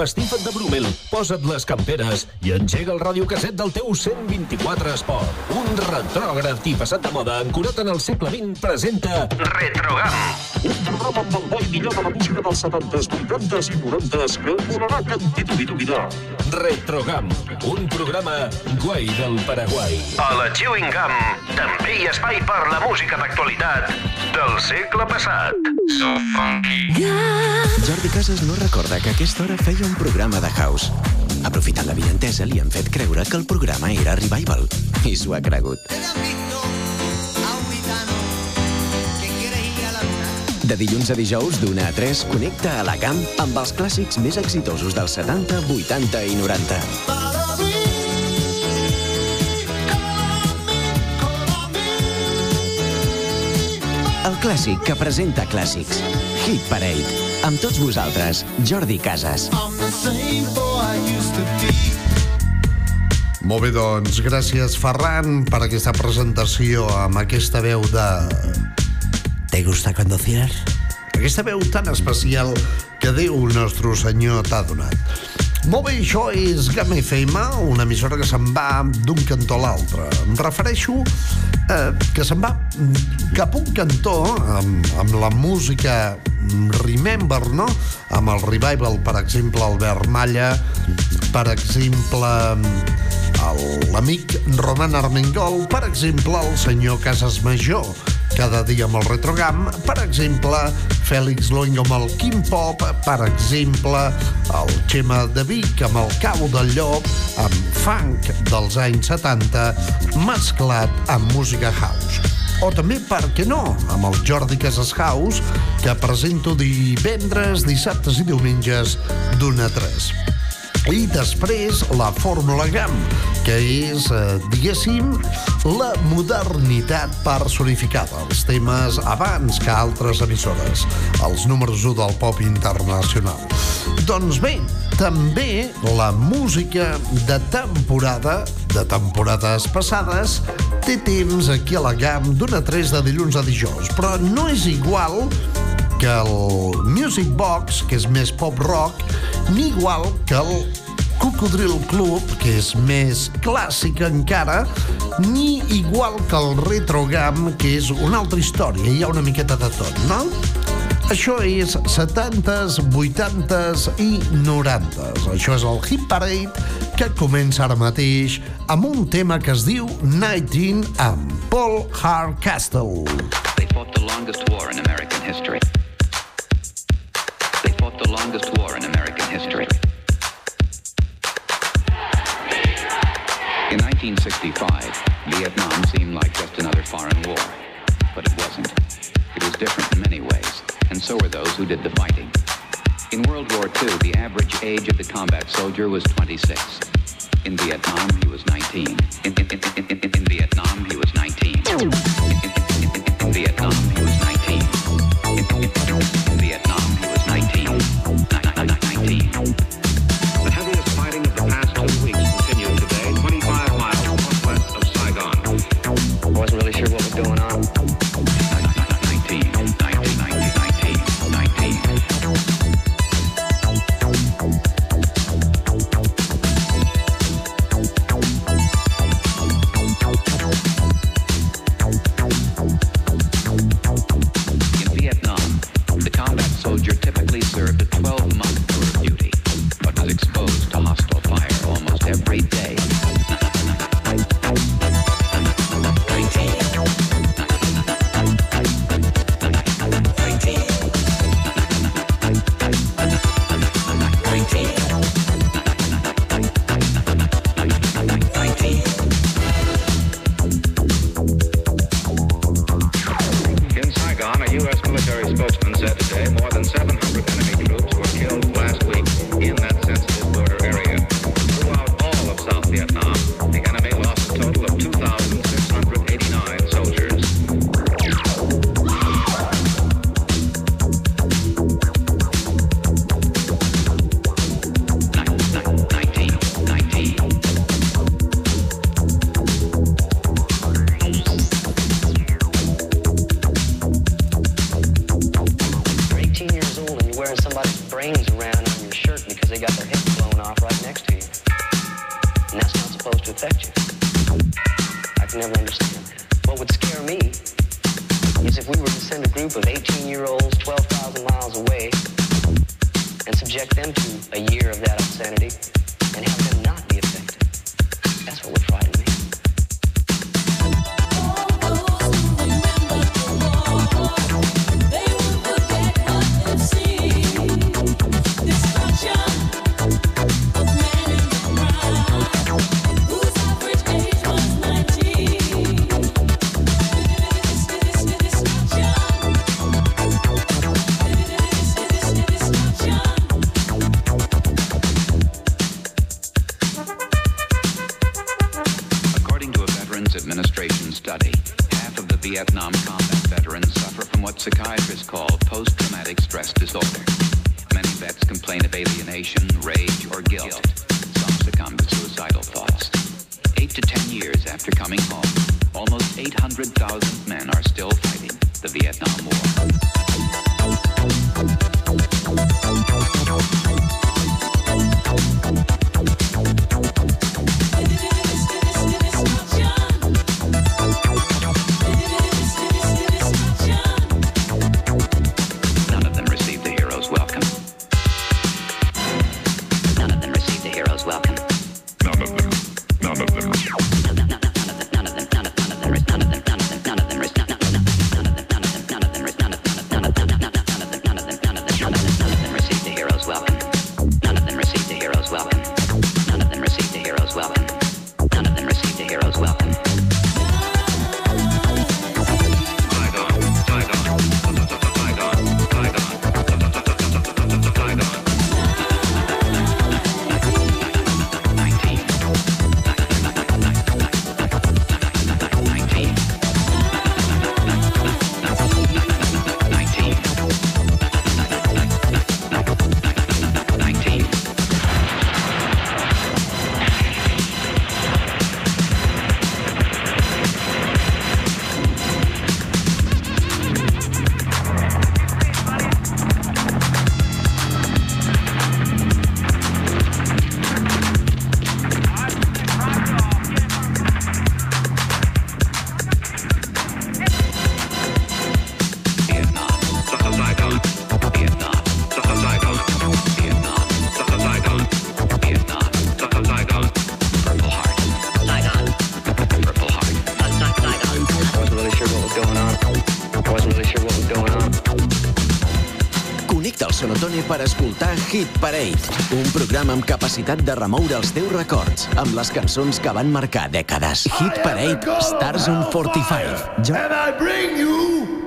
empastifa't de Brumel, posa't les camperes i engega el radiocasset del teu 124 Esport. Un retrògraf i passat de moda ancorat en el segle XX presenta Retrogam. Un programa amb el bo i millor de la música dels 70s, 80s i 90s que volarà cantitud i dubidar. Retrogam, un programa guai del Paraguai. A la Chewing Gum també hi ha espai per la música d'actualitat del segle passat. So funky. Jordi Casas no recorda que a aquesta hora feia un programa de house. Aprofitant la videntesa, li han fet creure que el programa era Revival. I s'ho ha cregut. De dilluns a dijous, d'una a 3, connecta a la GAM amb els clàssics més exitosos dels 70, 80 i 90. El clàssic que presenta clàssics. Hit Parade. Amb tots vosaltres, Jordi Casas. Molt bé, doncs, gràcies, Ferran, per aquesta presentació amb aquesta veu de... ¿Te gusta conducir? Aquesta veu tan especial que Déu nostre senyor t'ha donat. Molt bé, això és Gamma FM, una emissora que se'n va d'un cantó a l'altre. Em refereixo eh, que se'n va cap un cantó amb, amb la música Remember, no? Amb el revival, per exemple, Albert Malla, per exemple, l'amic Roman Armengol, per exemple, el senyor Casas Major, cada dia amb el retrogam, per exemple, Fèlix Loing amb el Quim Pop, per exemple, el Xema de Vic amb el Cau del Llop, amb funk dels anys 70, mesclat amb música house. O també, per què no, amb el Jordi Casas House, que presento divendres, dissabtes i diumenges d'una a 3. I després la Fórmula GAM, que és, eh, diguéssim, la modernitat personificada. Els temes abans que altres emissores. Els números 1 del pop internacional. Doncs bé, també la música de temporada, de temporades passades, té temps aquí a la GAM d'una a 3 de dilluns a dijous. Però no és igual que el Music Box, que és més pop rock, ni igual que el Cocodril Club, que és més clàssic encara, ni igual que el Retro Gam, que és una altra història, hi ha una miqueta de tot, no? Això és 70s, 80s i 90s. Això és el Hit Parade que comença ara mateix amb un tema que es diu 19 amb Paul Hardcastle. They fought the longest war in American history. The longest war in American history. In 1965, Vietnam seemed like just another foreign war. But it wasn't. It was different in many ways, and so were those who did the fighting. In World War II, the average age of the combat soldier was 26. In Vietnam, he was 19. In, in, in, in, in, in Vietnam, subject them to a year of that obscenity and have them not be affected. That's what would frighten me. Hit Parade, un programa amb capacitat de remoure els teus records amb les cançons que van marcar dècades. Hit Parade, Stars on 45. Jo... And I bring you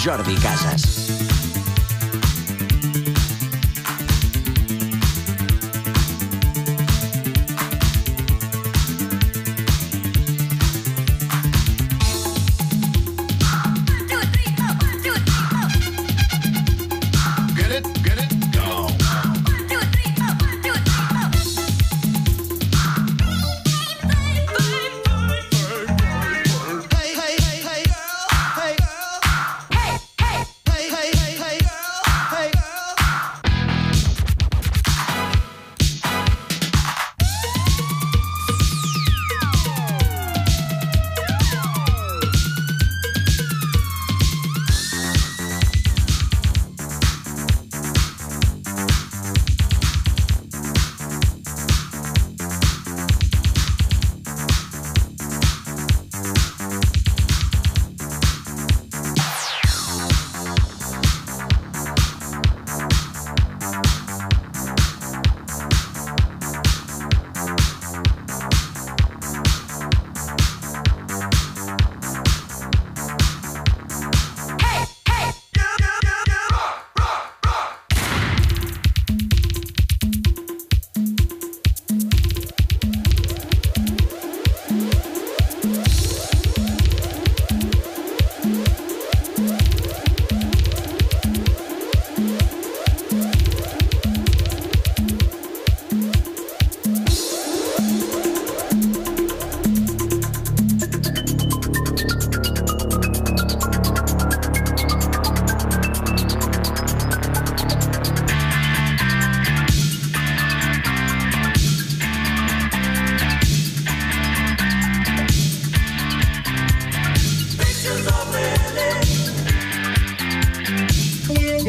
Jordi Casas.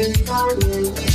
And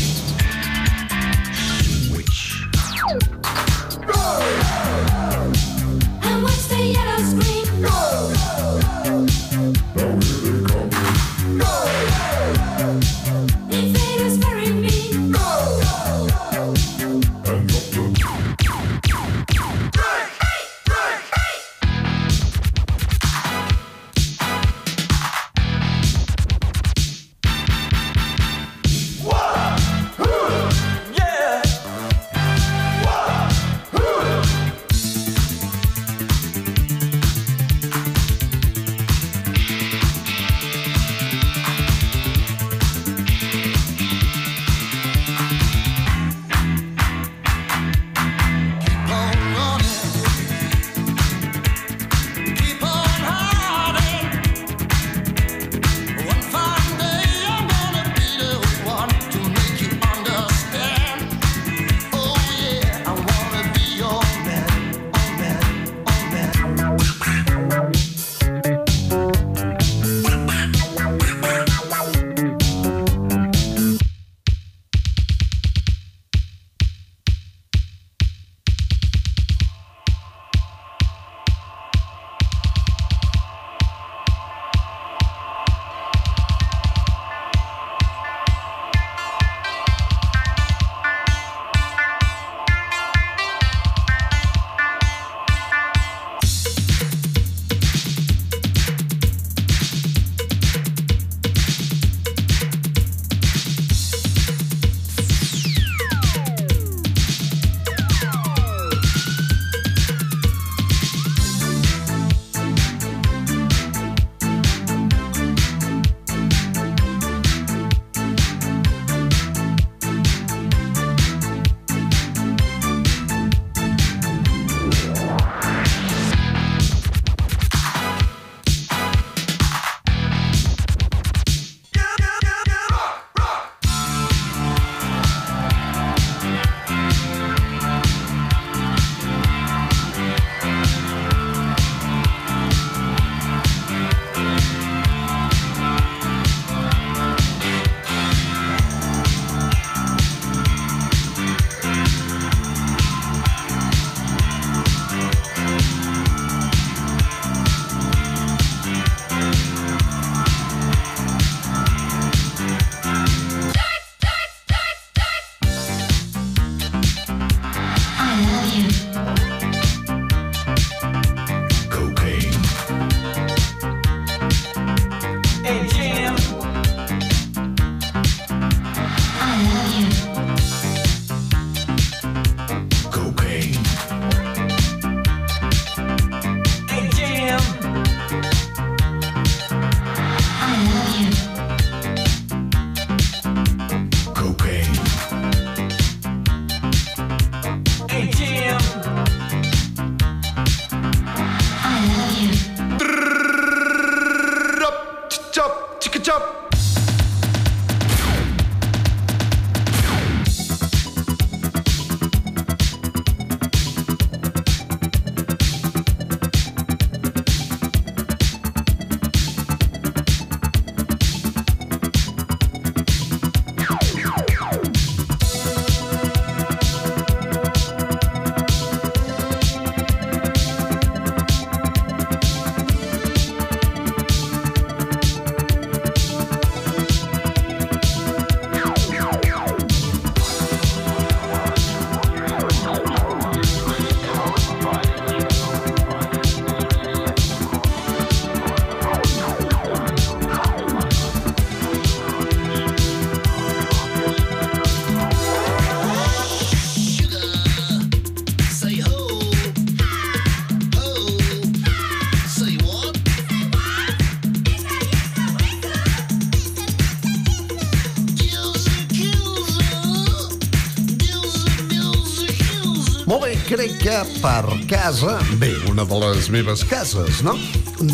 que per casa, bé, una de les meves cases, no?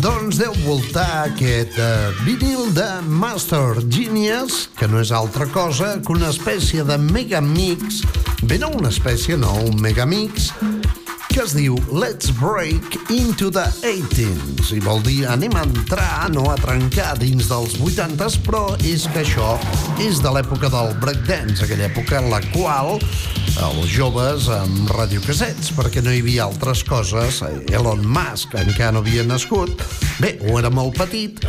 Doncs deu voltar aquest uh, vinil de Master Genius, que no és altra cosa que una espècie de megamix, bé, no una espècie, no, un megamix, que es diu Let's Break into the 18s i vol dir anem a entrar, no a trencar dins dels 80s, però és que això és de l'època del breakdance, aquella època en la qual els joves amb radiocasets, perquè no hi havia altres coses, Elon Musk encara no havia nascut, bé, o era molt petit,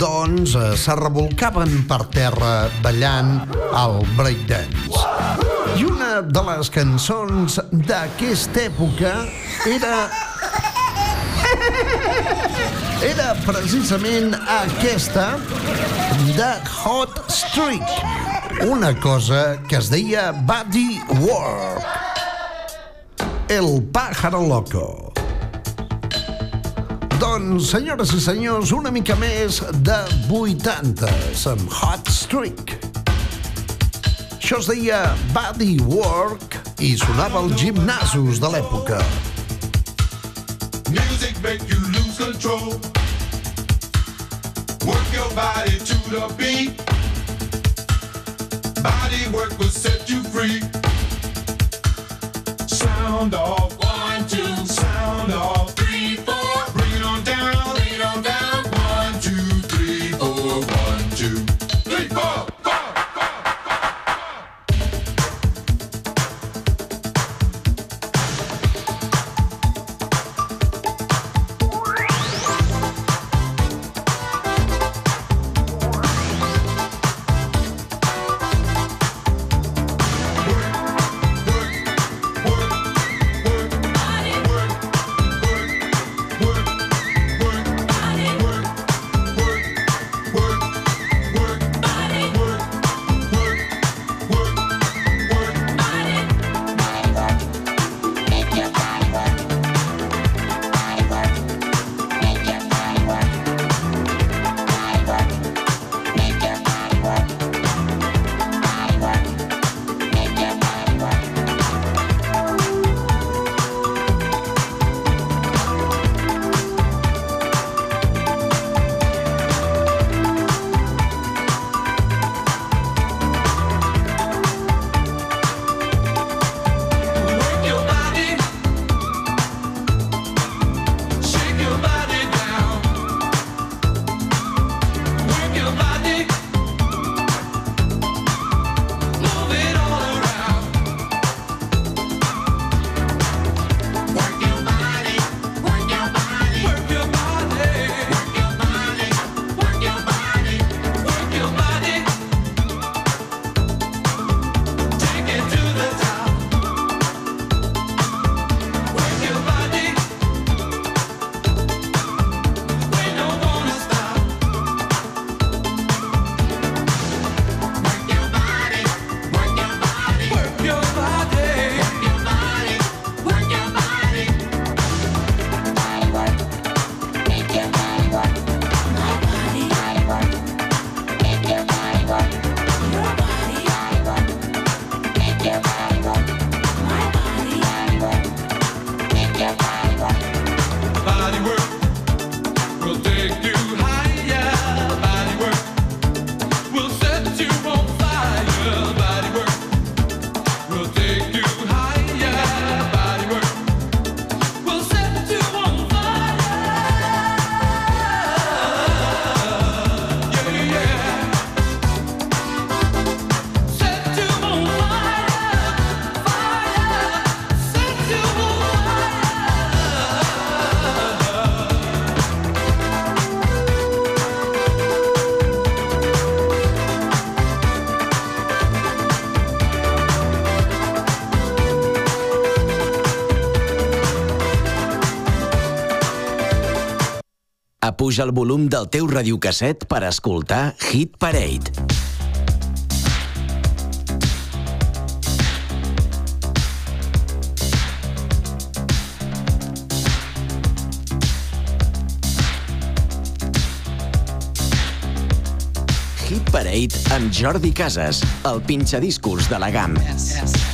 doncs eh, se revolcaven per terra ballant al breakdance. I una de les cançons d'aquesta època era... Era precisament aquesta de Hot Streak, una cosa que es deia Body Work. El pájaro loco. Doncs, senyores i senyors, una mica més de 80s amb Hot Streak. Això es deia Body Work i sonava als gimnasos de l'època. Music make you lose control. Work your body to the beat. Body work will set you free. Sound off. One, two. Sound off. Apuja el volum del teu radiocasset per escoltar Hit Parade. Hit Parade amb Jordi Casas, el pinxadiscos de la GAM. We can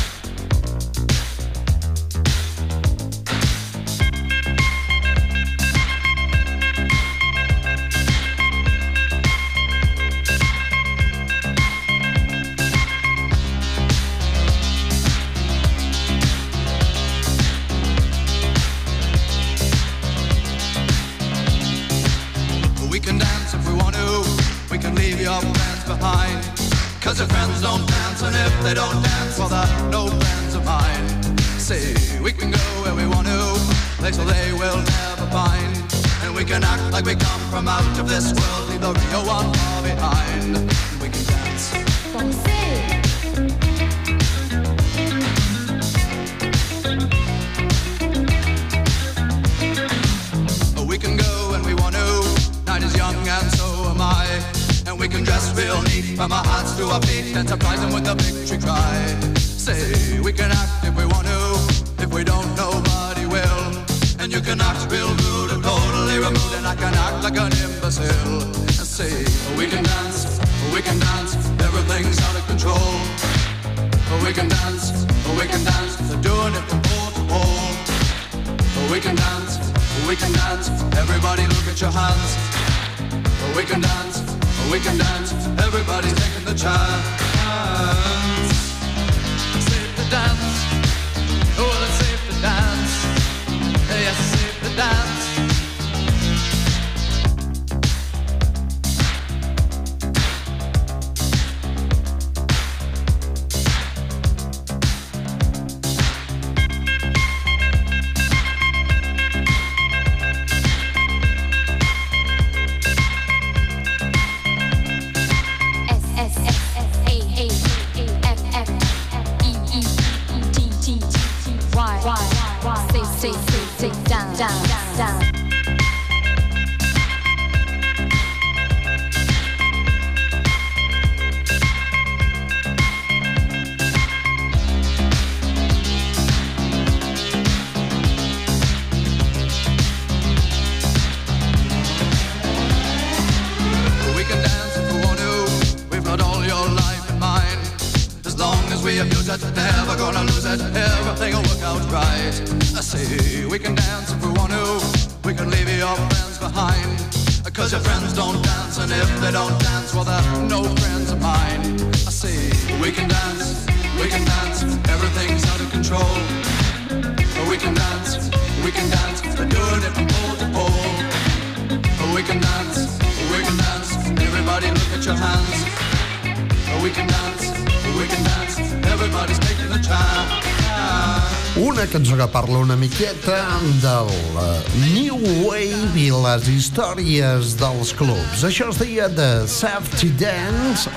we can act if we want to. If we don't, nobody will. And you can act real rude and totally removed, and I can act like an imbecile. And say we can dance, we can dance. Everything's out of control. We can dance, we can dance. They're doing it from pole to pole. We can dance, we can dance. Everybody look at your hands. We can dance, we can dance. Everybody's taking the chance. Dance. Oh, it's safe to dance. Yes, safe to dance. Dance, we can dance. Everybody look at your hands. We can dance, we can dance. Everybody's taking the chance. Una cançó que parla una miqueta del eh, New Wave i les històries dels clubs. Això es deia de Safety Dance,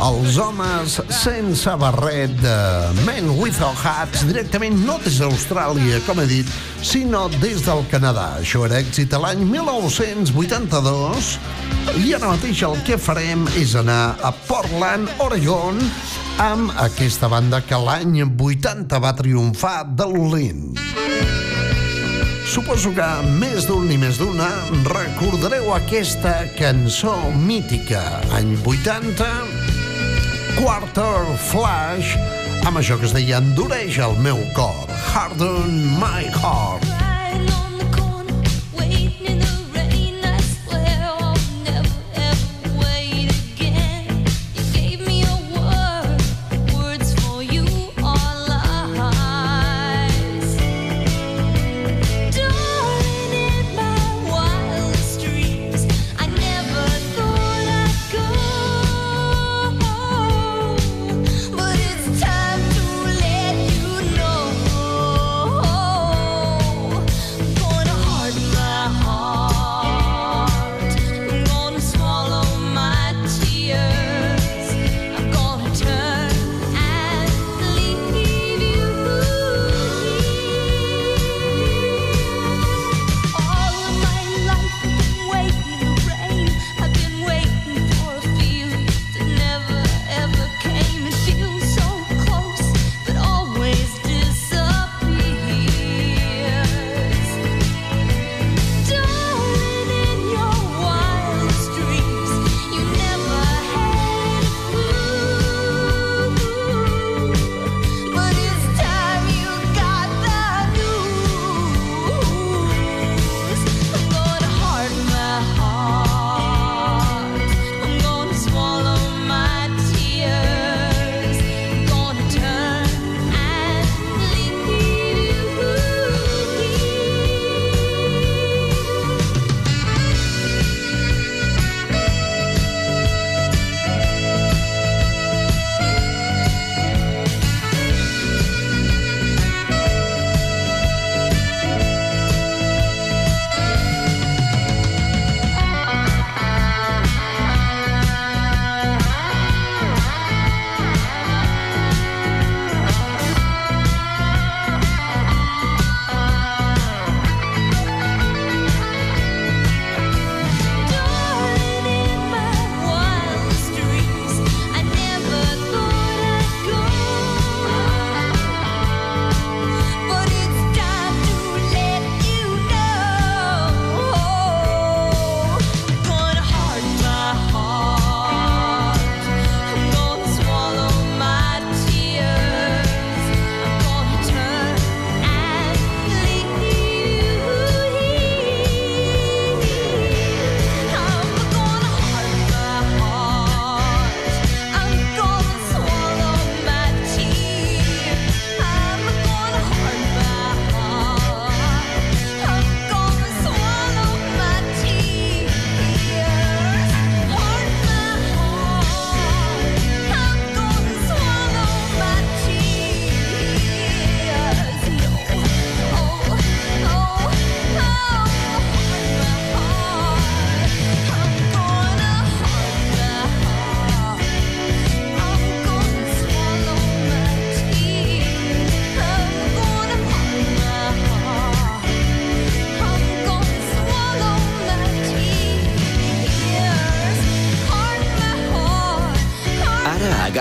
els homes sense barret de Men Without Hats, directament no des d'Austràlia, com he dit, sinó des del Canadà. Això era èxit a l'any 1982 i ara mateix el que farem és anar a Portland, Oregon, amb aquesta banda que l'any 80 va triomfar de l'Olin. Suposo que més d'un ni més d'una recordareu aquesta cançó mítica, any 80, Quarter Flash, amb això que es deia Endureix el meu cor, Harden My Heart.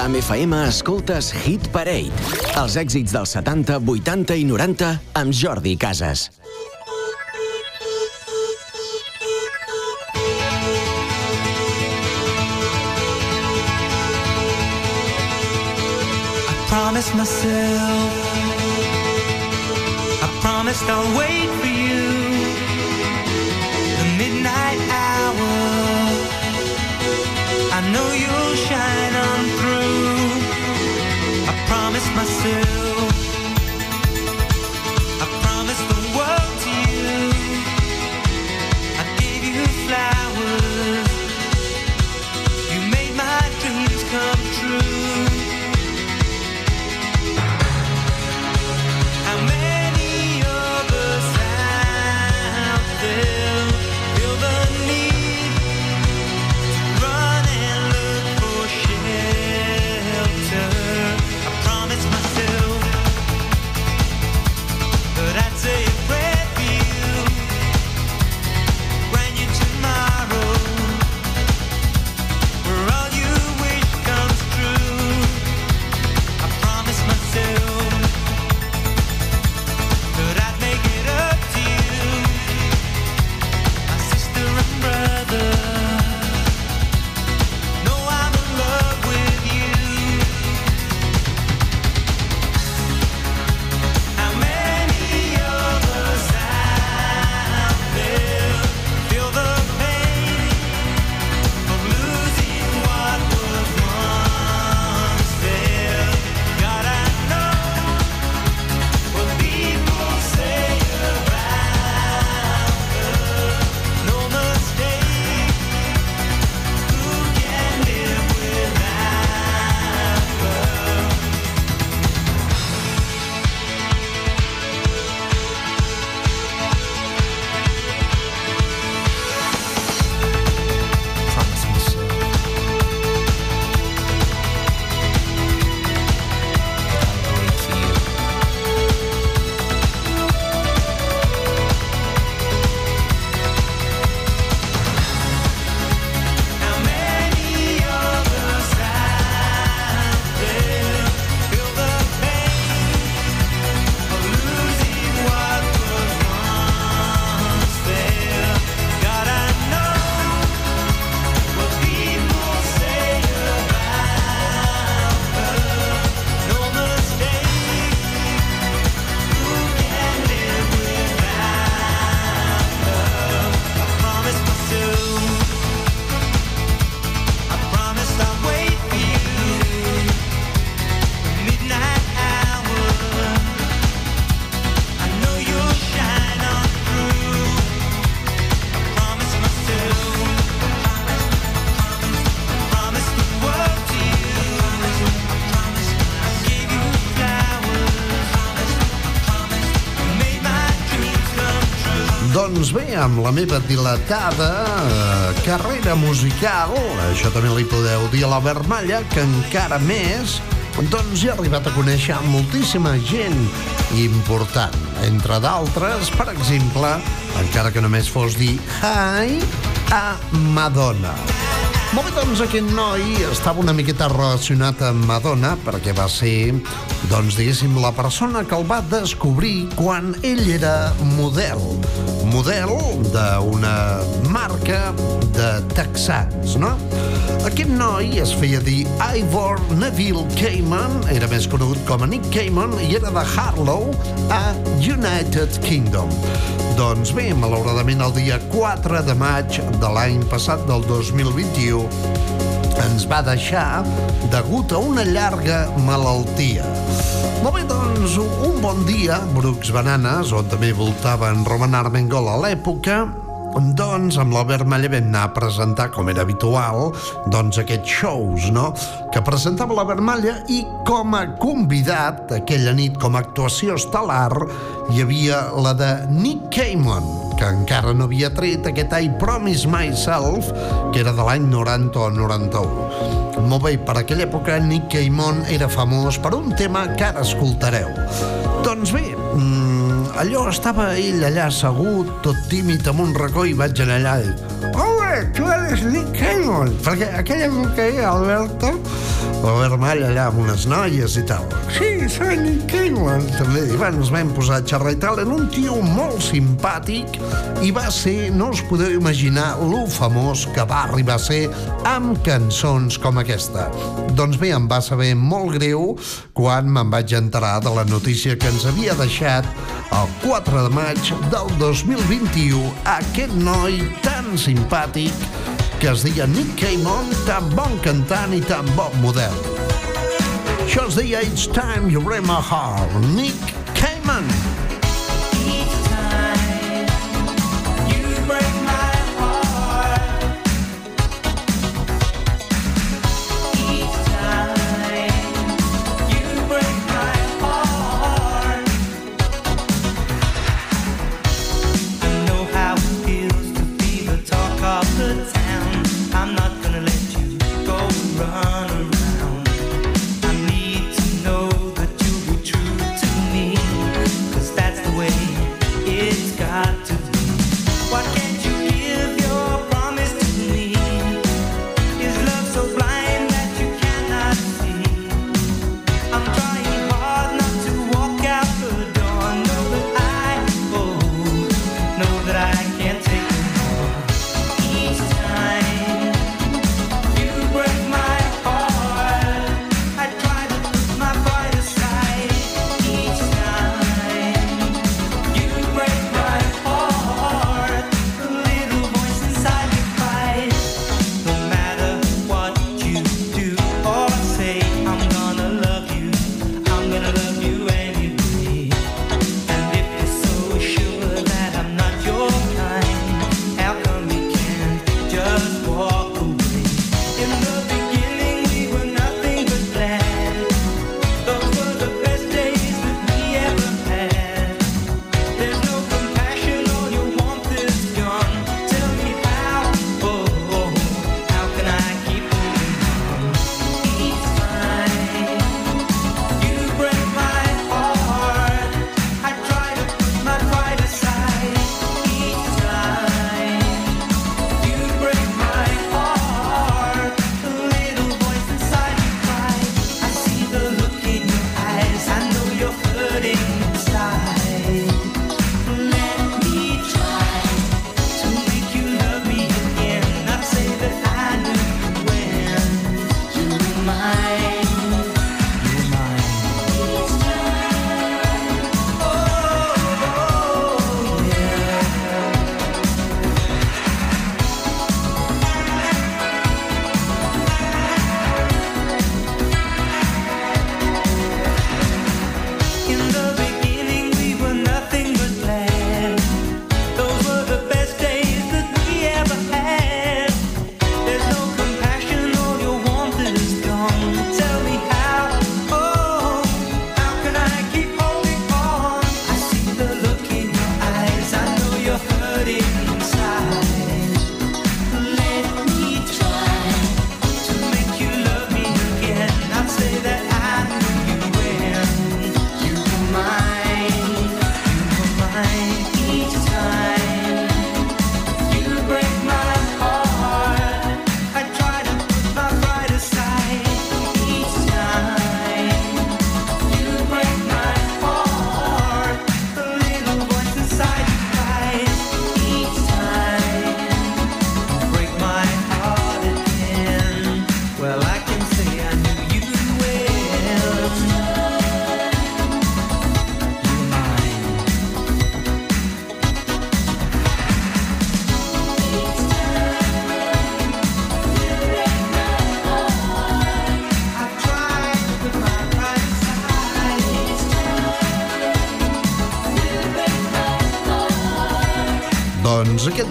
Camp FM escoltes Hit Parade. Els èxits dels 70, 80 i 90 amb Jordi Casas. promised myself. I promised I'll wait Doncs bé, amb la meva dilatada eh, carrera musical, això també li podeu dir a la Vermalla, que encara més, doncs he arribat a conèixer moltíssima gent important. Entre d'altres, per exemple, encara que només fos dir hi a Madonna. Molt bé, doncs aquest noi estava una miqueta relacionat amb Madonna perquè va ser, doncs diguéssim, la persona que el va descobrir quan ell era model. Model d'una marca de texans, no? Aquest noi es feia dir Ivor Neville Cayman, era més conegut com a Nick Cayman i era de Harlow a United Kingdom. Doncs bé, malauradament el dia 4 de maig de l'any passat, del 2021, ens va deixar degut a una llarga malaltia. Molt bé, doncs, un bon dia, Brooks Bananes, on també voltava en Roman Armengol a l'època, doncs amb l'Albert Malla vam anar a presentar, com era habitual, doncs aquests shows, no?, que presentava l'Albert Malla i com a convidat aquella nit, com a actuació estel·lar, hi havia la de Nick Cayman, que encara no havia tret aquest I Promise Myself, que era de l'any 90 o 91. Molt bé, per aquella època Nick Cayman era famós per un tema que ara escoltareu. Doncs bé, allò estava ell allà assegut, tot tímid, amb un racó, i vaig anar allà i... Ole, tu eres Nick Cannon. Perquè aquella que era Alberta, la vermella allà amb unes noies i tal. Sí, soy Nick Cannon. També, i bueno, ens vam posar a xerrar i tal. Era un tio molt simpàtic i va ser, no us podeu imaginar, lo famós que va arribar a ser amb cançons com aquesta. Doncs bé, em va saber molt greu quan me'n vaig enterar de la notícia que ens havia deixat el 4 de maig del 2021 aquest noi tan tan simpàtic que es deia Nick Cayman, tan bon cantant i tan bon model. Això es deia It's Time You Read My Heart, Nick Cayman. Nick Cayman.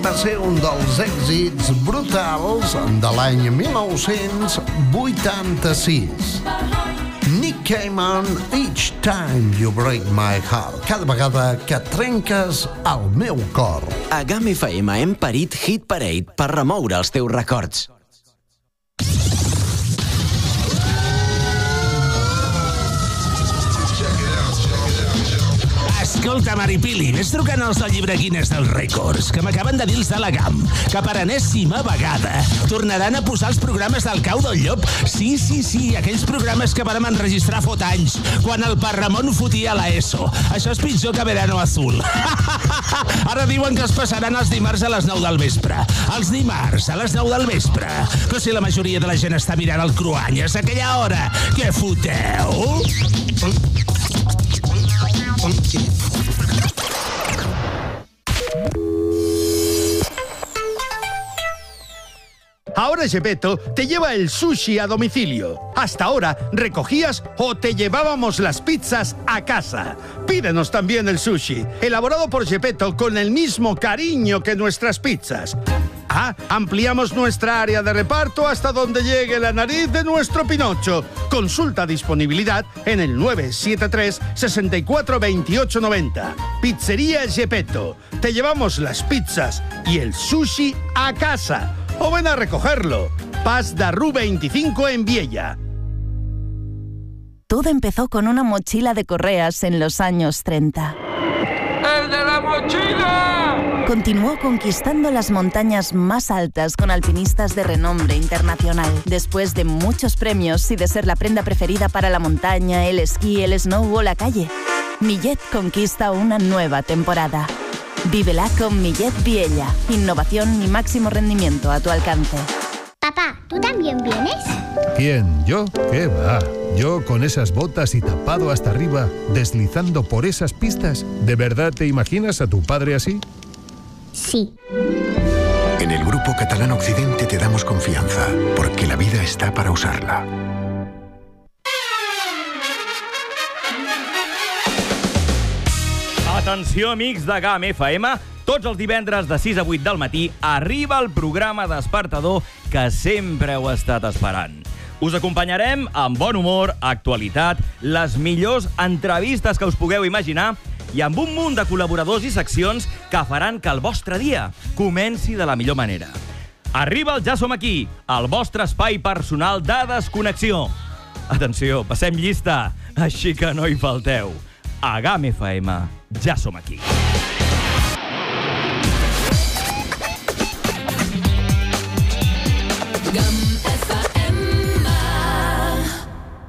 va ser un dels èxits brutals de l'any 1986. Nick Cayman, Each Time You Break My Heart. Cada vegada que trenques el meu cor. A GAM FM hem parit Hit Parade per remoure els teus records. Escolta, Maripili, ves trucant als del llibre Guinness dels rècords, que m'acaben de dir els de la GAM, que per enèsima vegada tornaran a posar els programes del cau del llop. Sí, sí, sí, aquells programes que vàrem enregistrar fot anys, quan el Parramon fotia la ESO. Això és pitjor que Verano Azul. Ara diuen que es passaran els dimarts a les 9 del vespre. Els dimarts a les 9 del vespre. Però si la majoria de la gent està mirant el Cruanyes a aquella hora, què foteu? Ahora Gepetto te lleva el sushi a domicilio. Hasta ahora recogías o te llevábamos las pizzas a casa. Pídenos también el sushi, elaborado por Gepetto con el mismo cariño que nuestras pizzas. Ah, ampliamos nuestra área de reparto hasta donde llegue la nariz de nuestro Pinocho. Consulta disponibilidad en el 973 64 28 90. Pizzería Gepetto. Te llevamos las pizzas y el sushi a casa. O ven a recogerlo. Paz de Ru 25 en Viella. Todo empezó con una mochila de correas en los años 30. ¡El de la mochila! Continuó conquistando las montañas más altas con alpinistas de renombre internacional. Después de muchos premios y de ser la prenda preferida para la montaña, el esquí, el snow o la calle, Millet conquista una nueva temporada. Vívela con Millet Viella. Innovación y máximo rendimiento a tu alcance. Papá, ¿tú también vienes? ¿Quién? ¿Yo? ¿Qué va? Yo con esas botas y tapado hasta arriba, deslizando por esas pistas. ¿De verdad te imaginas a tu padre así? Sí. En el Grupo Catalán Occidente te damos confianza, porque la vida está para usarla. Atenció, amics de GAM FM. Tots els divendres de 6 a 8 del matí arriba el programa despertador que sempre heu estat esperant. Us acompanyarem amb bon humor, actualitat, les millors entrevistes que us pugueu imaginar i amb un munt de col·laboradors i seccions que faran que el vostre dia comenci de la millor manera. Arriba el Ja som aquí, el vostre espai personal de desconnexió. Atenció, passem llista, així que no hi falteu. A GAM FM, ja som aquí.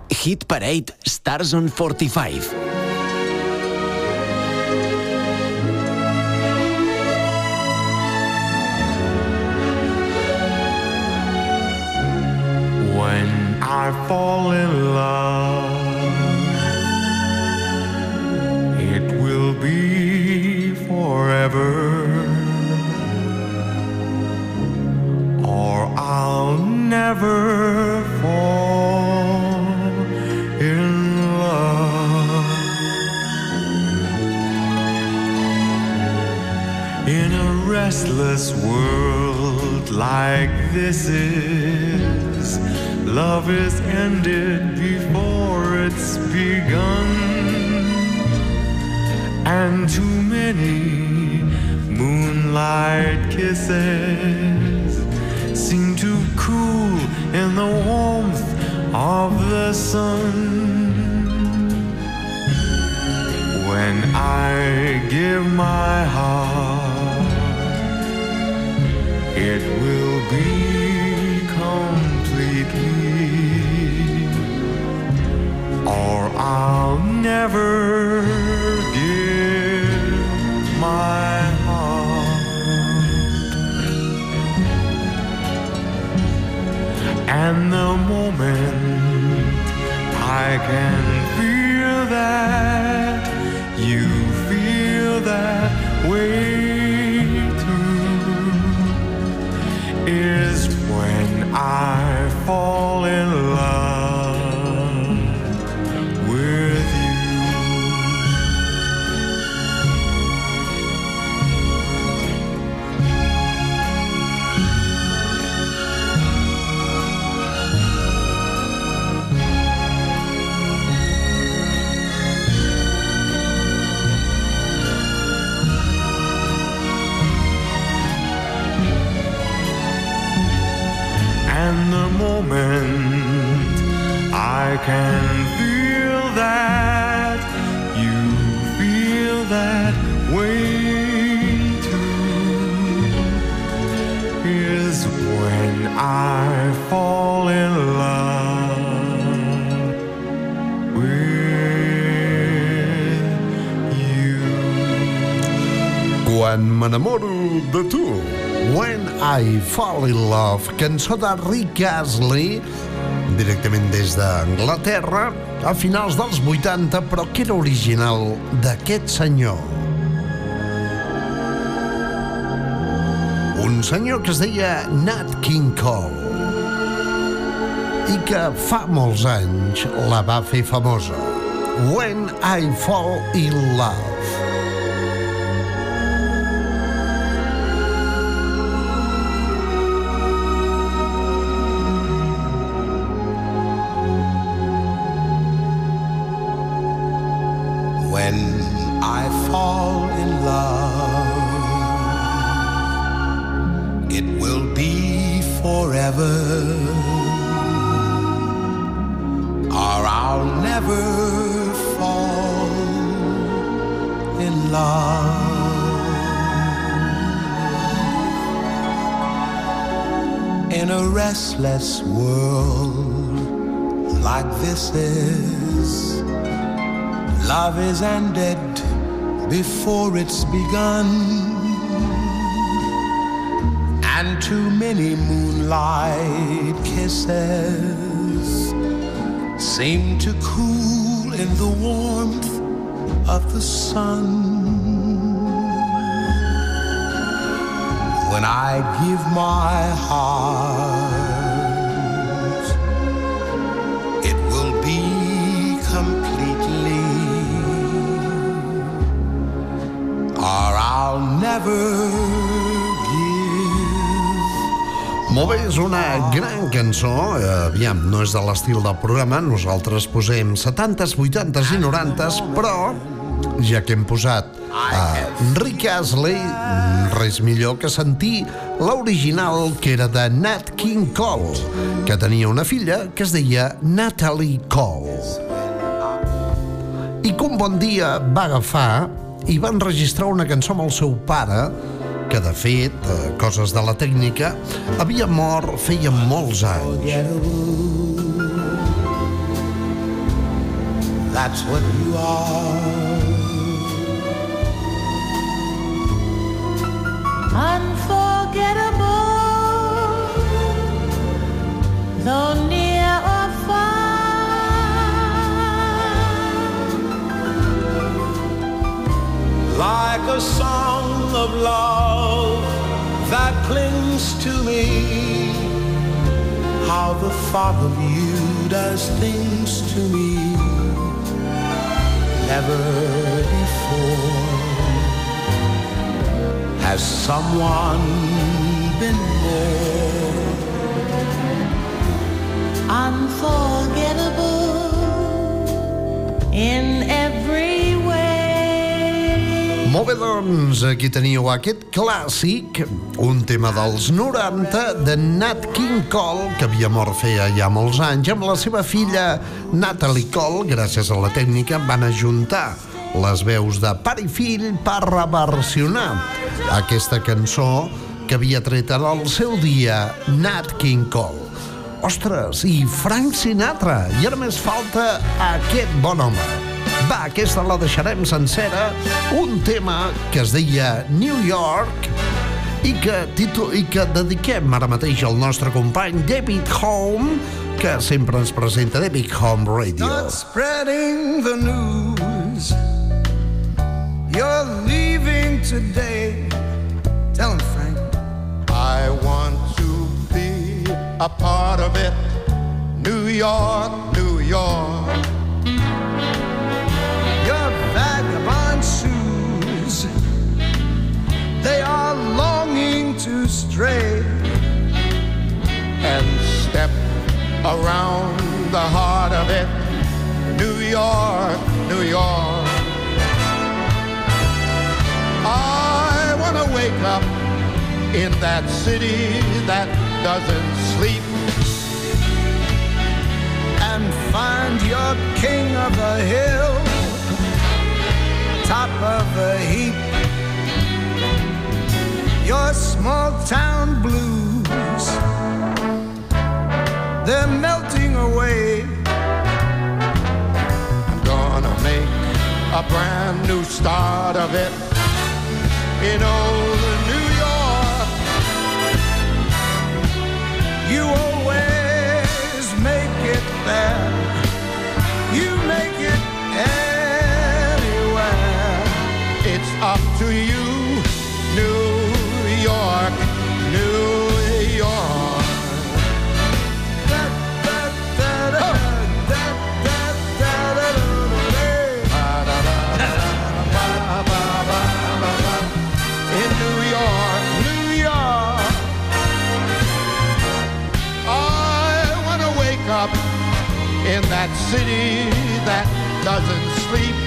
Hit Parade Stars on 45. Fall in Love, cançó de Rick Astley, directament des d'Anglaterra, a finals dels 80, però que era original d'aquest senyor. Un senyor que es deia Nat King Cole i que fa molts anys la va fer famosa. When I Fall in Love. Is. Love is ended before it's begun. And too many moonlight kisses seem to cool in the warmth of the sun. When I give my heart, I'll never Molt bé, és una gran cançó. Eh, aviam, no és de l'estil del programa. Nosaltres posem 70s, 80s i 90s, però ja que hem posat a Rick Astley, res millor que sentir l'original que era de Nat King Cole, que tenia una filla que es deia Natalie Cole. I un bon dia va agafar i va enregistrar una cançó amb el seu pare que de fet, eh, coses de la tècnica, havia mort feia molts anys. That's what you are. Unforgettable, though like a song of love that clings to me. How the thought of you does things to me. Never before has someone been more Molt bé, doncs, aquí teniu aquest clàssic, un tema dels 90 de Nat King Cole, que havia mort feia ja molts anys, amb la seva filla Natalie Cole, gràcies a la tècnica, van ajuntar les veus de pare i fill per reversionar aquesta cançó que havia tret en el seu dia Nat King Cole. Ostres, i Frank Sinatra, i ara més falta aquest bon home. Va, aquesta la deixarem sencera, un tema que es deia New York i que, títol, i que dediquem ara mateix al nostre company David Home, que sempre ens presenta David Home Radio. Not spreading the news. You're leaving today. Tell him, Frank. I want to be a part of it. New York, New York. They are longing to stray. And step around the heart of it. New York, New York. I want to wake up in that city that doesn't sleep and find your king of the hill, top of the heap. Your small town blues, they're melting away. I'm gonna make a brand new start of it in old New York. You city that doesn't sleep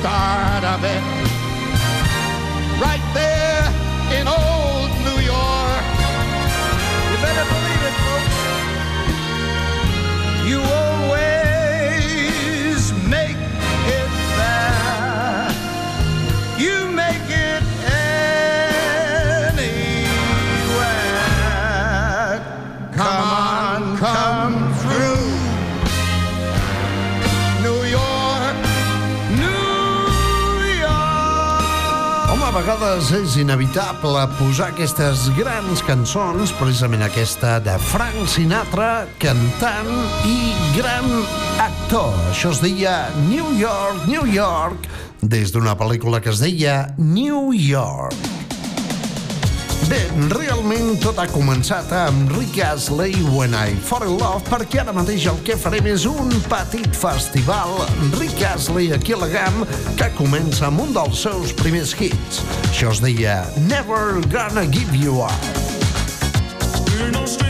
star. A vegades és inevitable posar aquestes grans cançons, precisament aquesta de Frank Sinatra, cantant i gran actor. Això es deia New York, New York, des d'una pel·lícula que es deia New York. Bé, realment tot ha començat amb Rick Astley When I Fall in Love perquè ara mateix el que farem és un petit festival Rick Astley aquí a la GAM que comença amb un dels seus primers hits. Això es deia Never Gonna Give You Up. We're no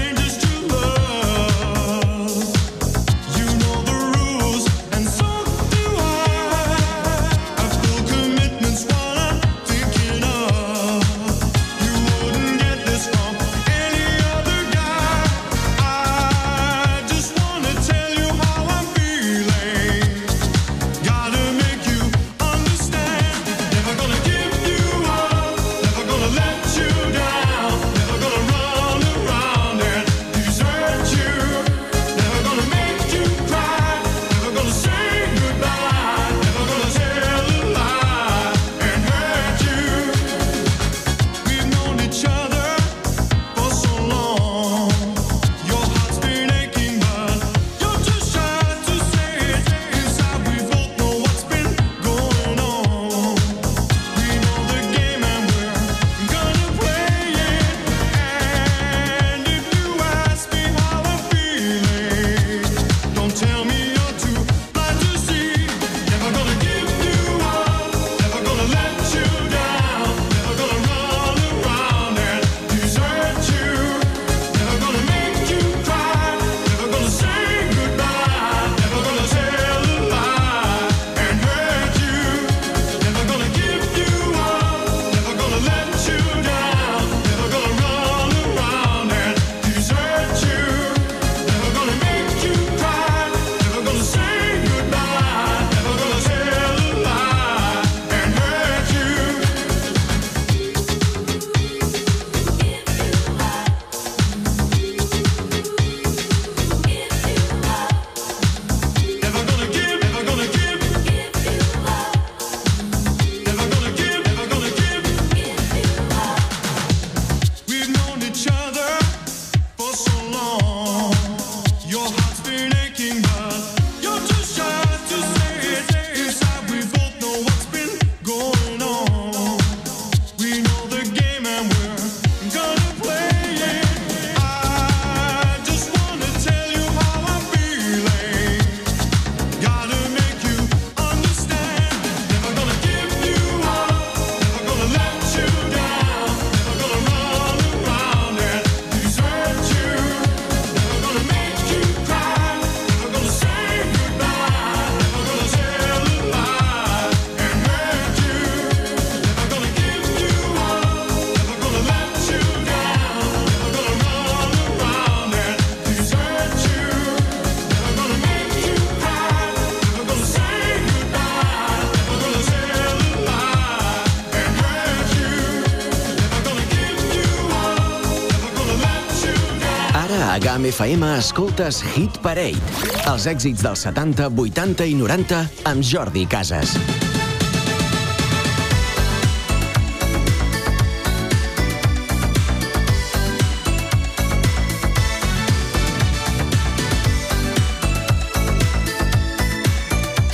amb FM escoltes Hit Parade. Els èxits dels 70, 80 i 90 amb Jordi Casas.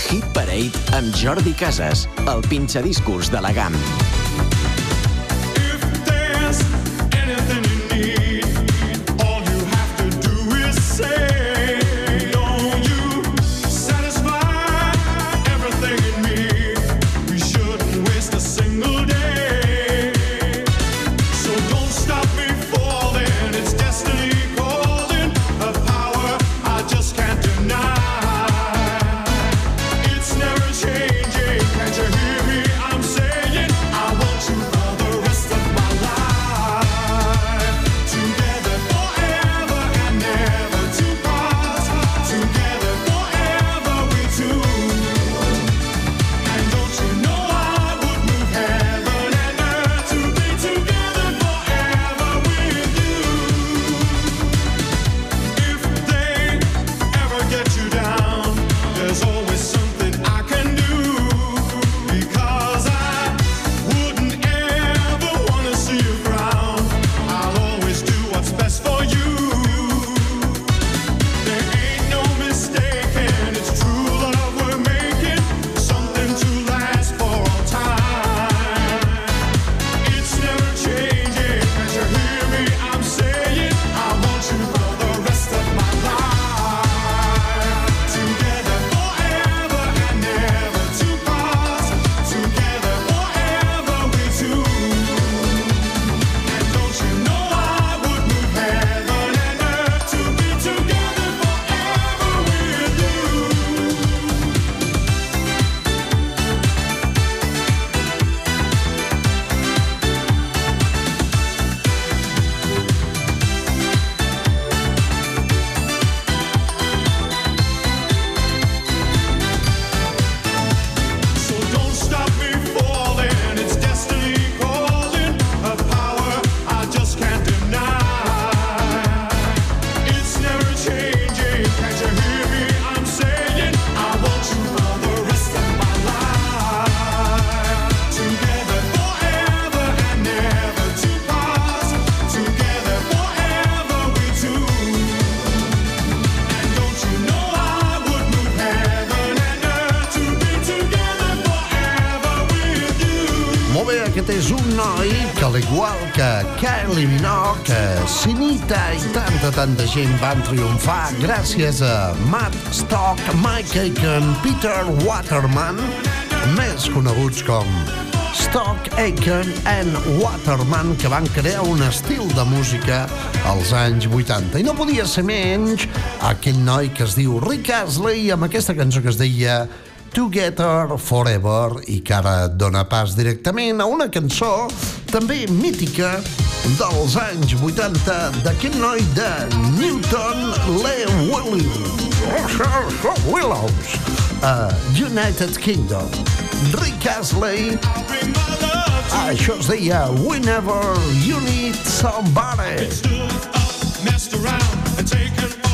Hit Parade amb Jordi Casas, el pinxadiscurs de la GAM. tanta gent van triomfar gràcies a Matt Stock, Mike Aiken, Peter Waterman, més coneguts com Stock, Aiken and Waterman, que van crear un estil de música als anys 80. I no podia ser menys aquell noi que es diu Rick Astley amb aquesta cançó que es deia Together Forever i que ara dona pas directament a una cançó també mítica dels anys 80 d'aquest noi de Newton Le Willows. Willows. A United Kingdom. Rick Astley. Això es deia Whenever You Need Somebody. Messed around and taken